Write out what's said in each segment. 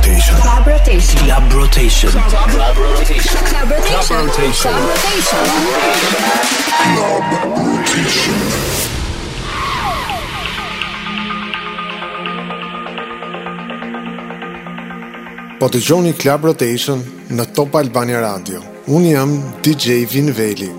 rotation. Club rotation. Club rotation. Club rotation. Club rotation. Club rotation. Po të gjoni Club Rotation në Top Albania Radio. Unë jam DJ Vinveli.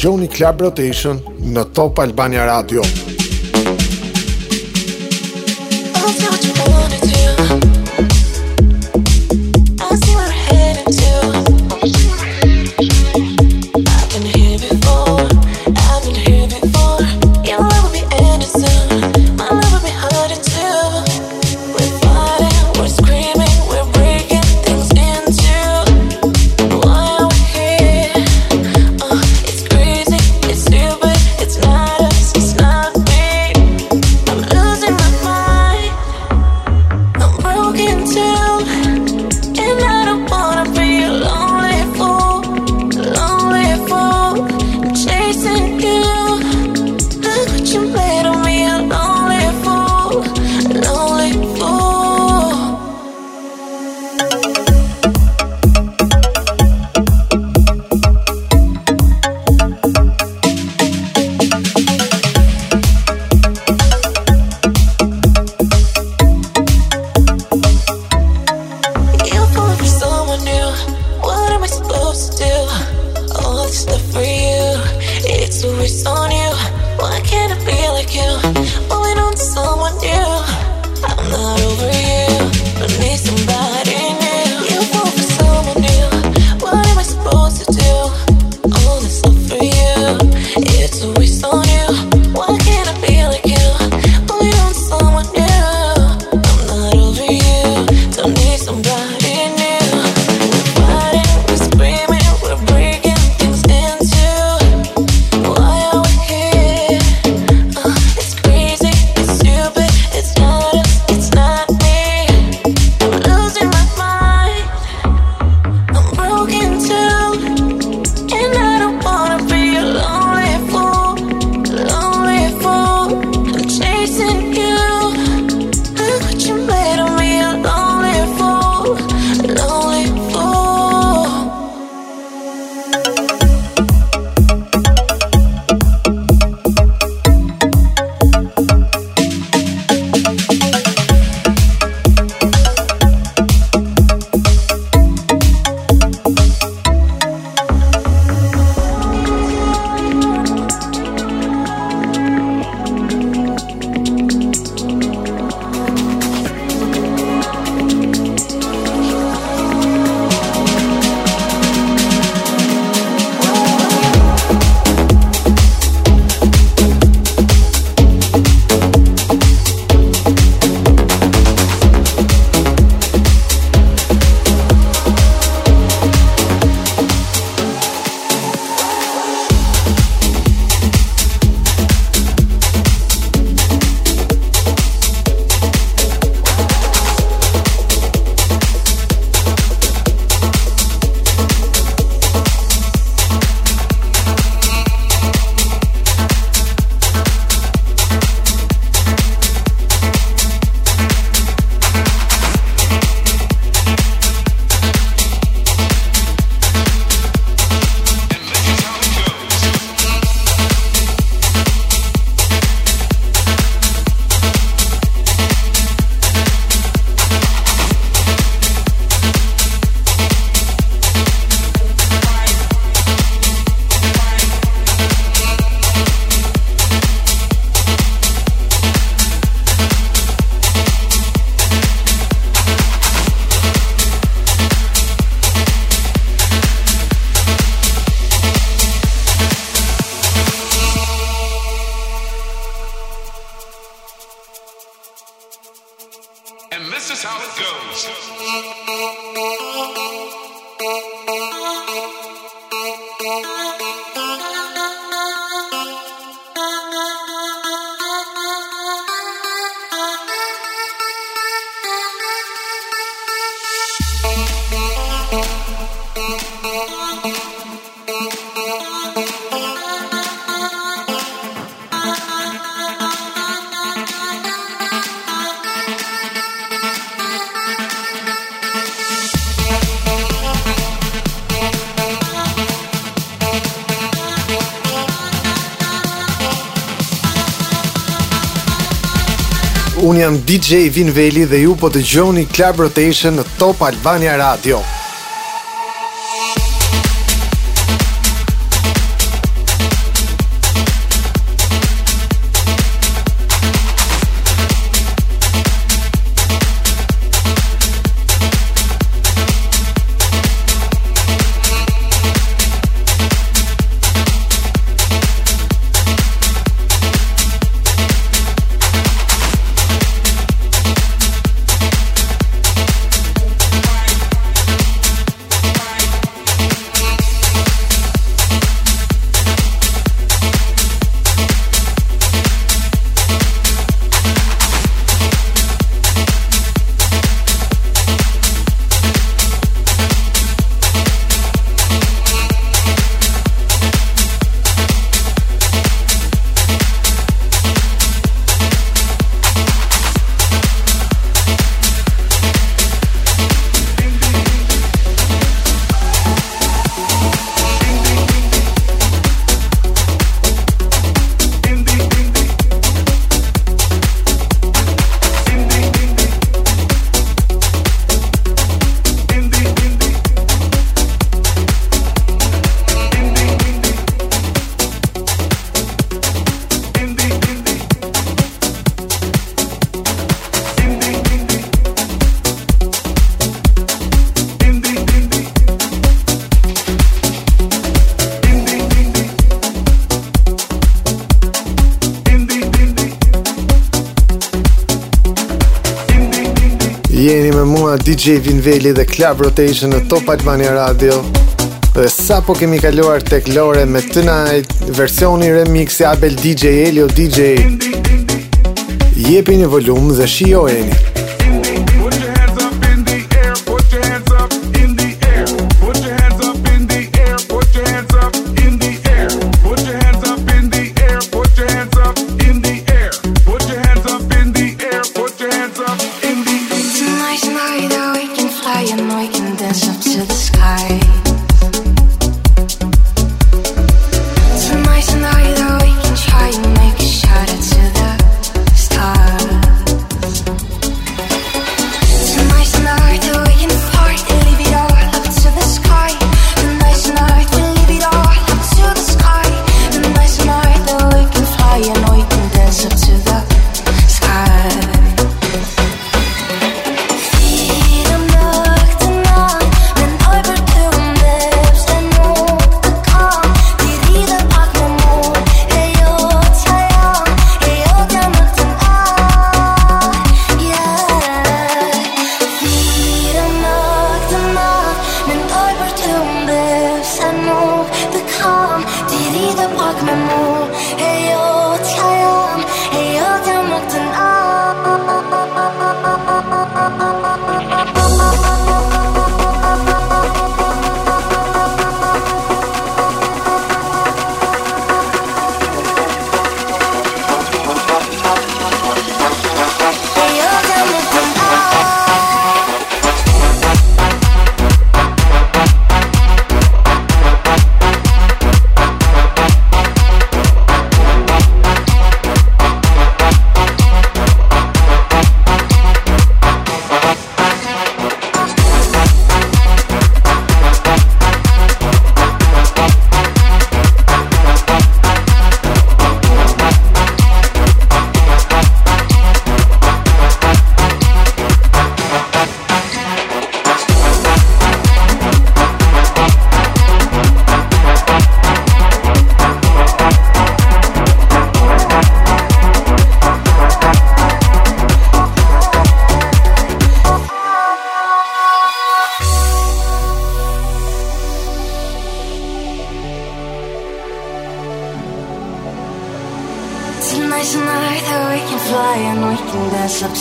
dëgjoni Club Rotation në Top Albania Radio. Top Albania Radio. so we this is how it goes. Thank you. Unë jam DJ Vin Veli dhe ju po të gjoni Club Rotation në Top Albania Radio. Jeni me mua DJ Vinveli dhe Club Rotation në Top Albania Radio Dhe sa po kemi kaluar tek lore me tonight Versioni remix i Abel DJ Elio DJ Jepi një volumë dhe shiojeni. një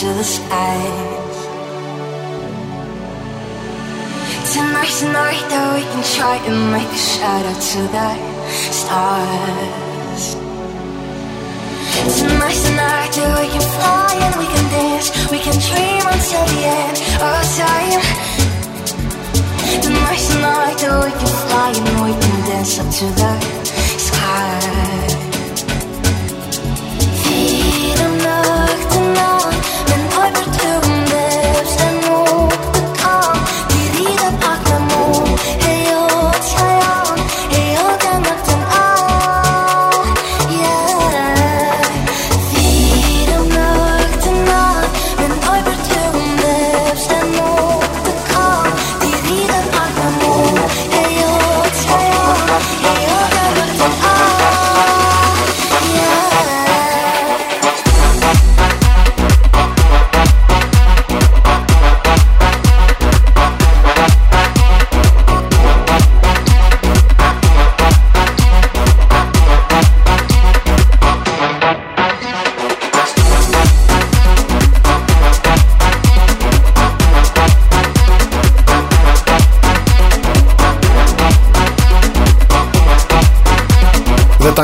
to the skies. Tonight's the night that we can try and make a shout out to the stars. Tonight's the night that we can fly and we can dance, we can dream until the end of time. Tonight's the night that we can fly and we can dance up to the sky. Feel the night.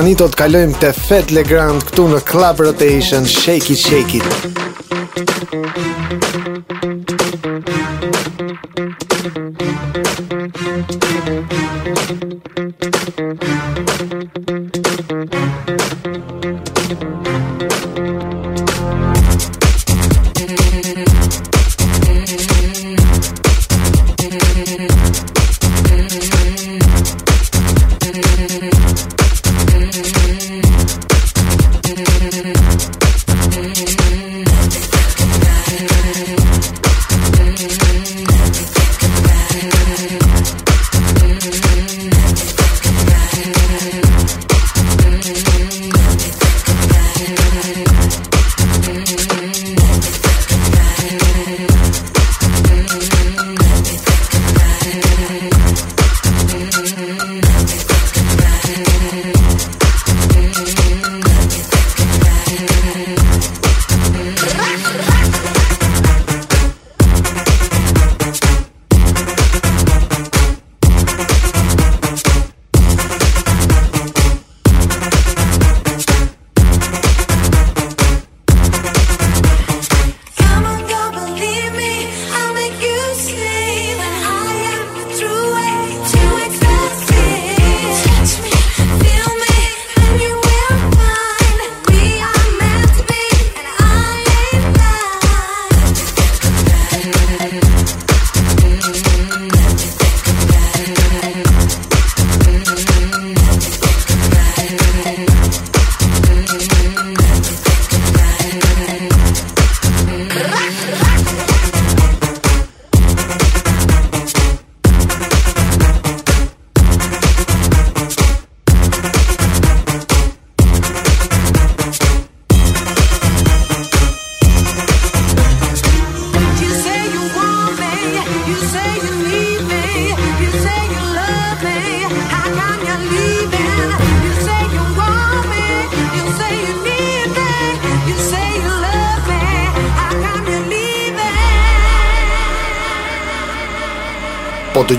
tani do të kalojmë te Fat Legrand këtu në Club Rotation Shake it shake it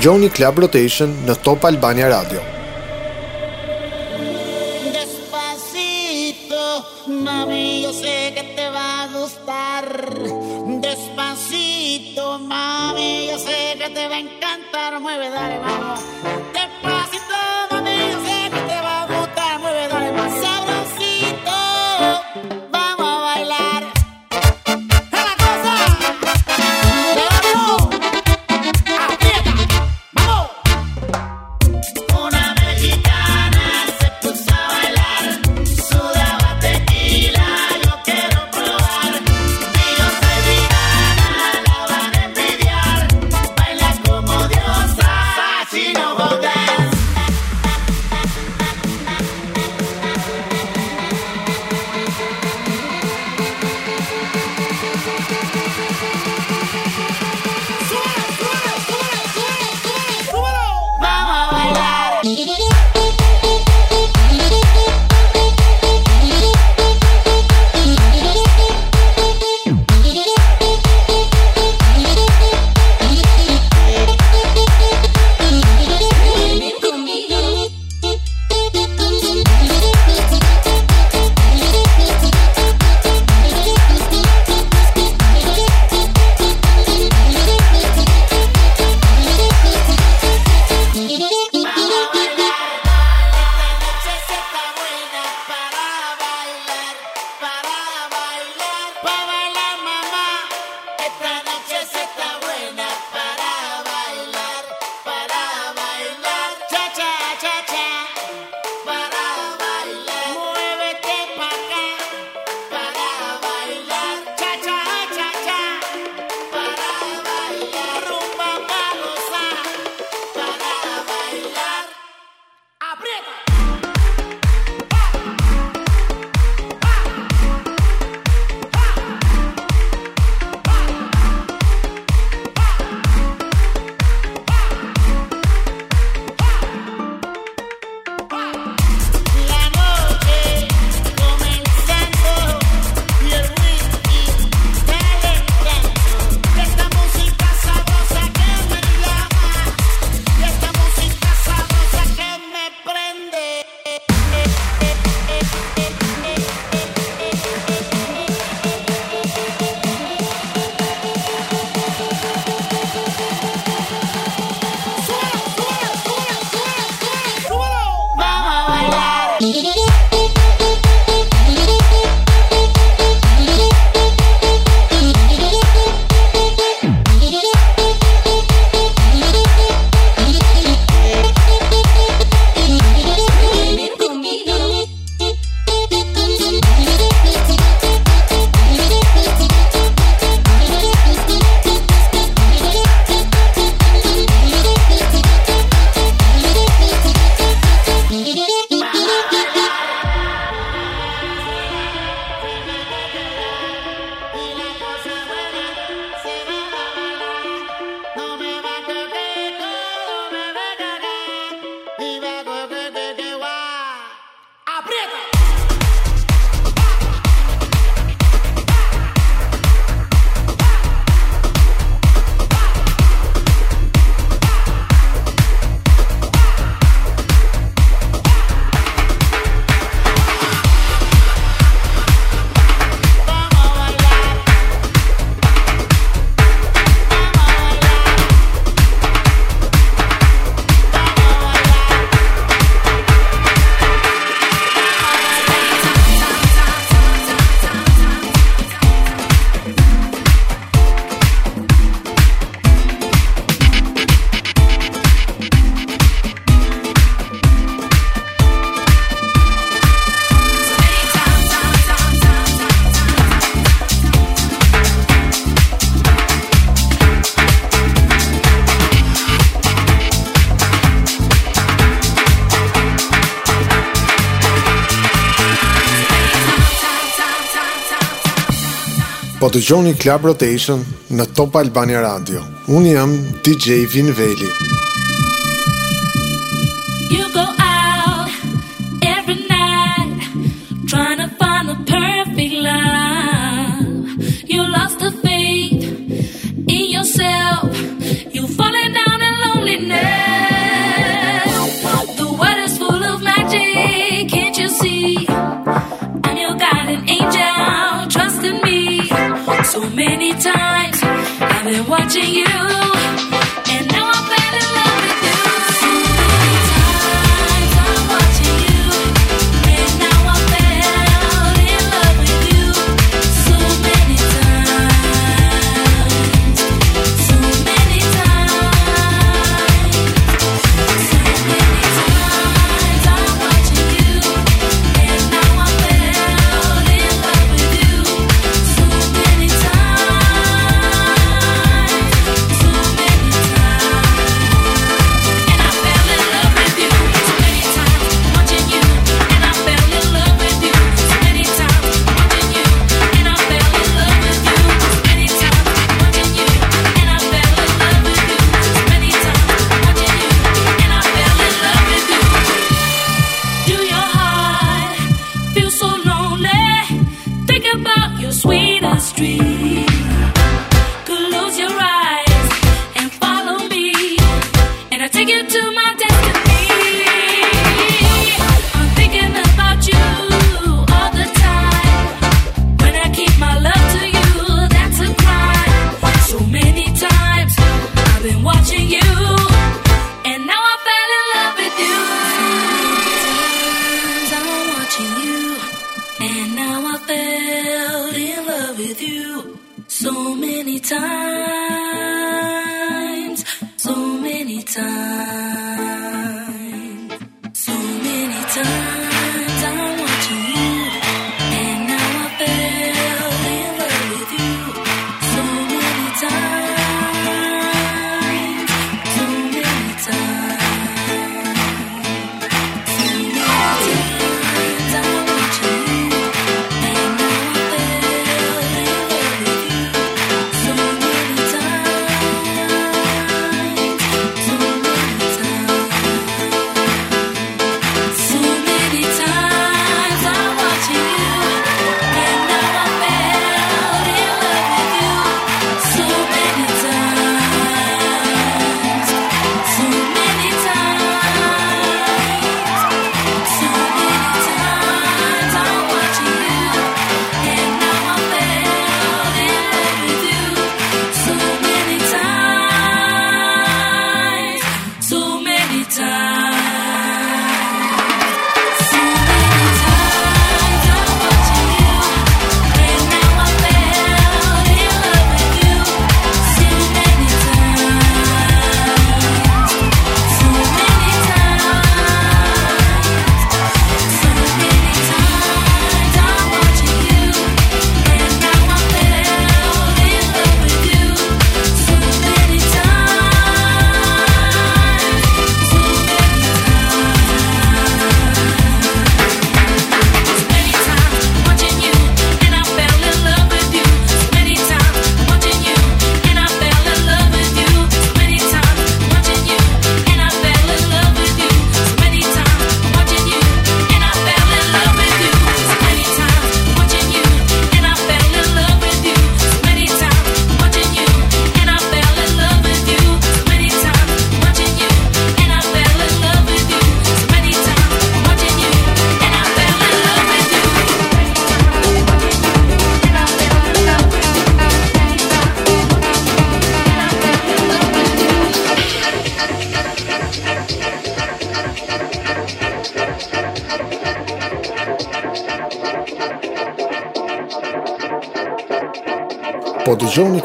Johnny Club Rotation nos topa Albania Radio. Despacito, mami, yo sé que te va a gustar. Despacito, mami, yo sé que te va a encantar. Mueve, dale, vamos. Po të gjoni Club Rotation në Top Albania Radio. Unë jam DJ Vinveli. Muzik so many times. I've been watching you.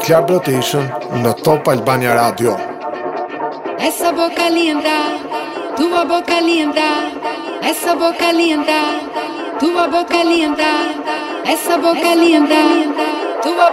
Club Rotation në Top Albania Radio. Esa boca linda, tua boca linda, esa boca linda, tua boca linda, esa boca linda, tua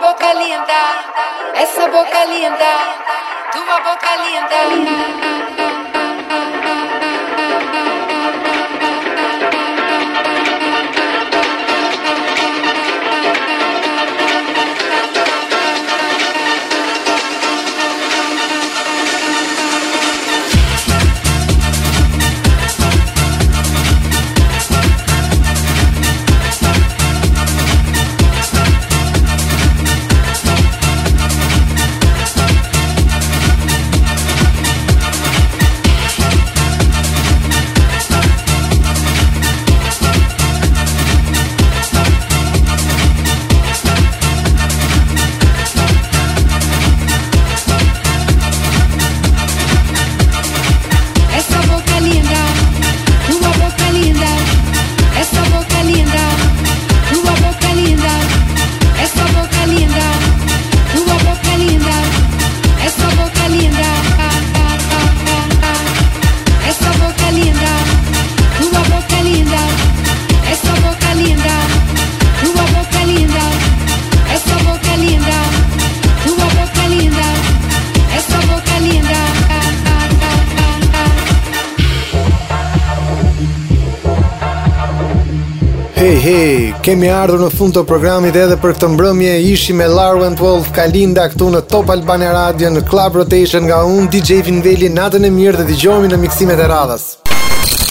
Kemi ardhur në fund të programit edhe për këtë mbrëmje ishi me Larry and Wolf Kalinda këtu në Top Albania Radio në Club Rotation nga un DJ Vinveli natën e mirë dhe dëgjojmë në miksimet e radhas.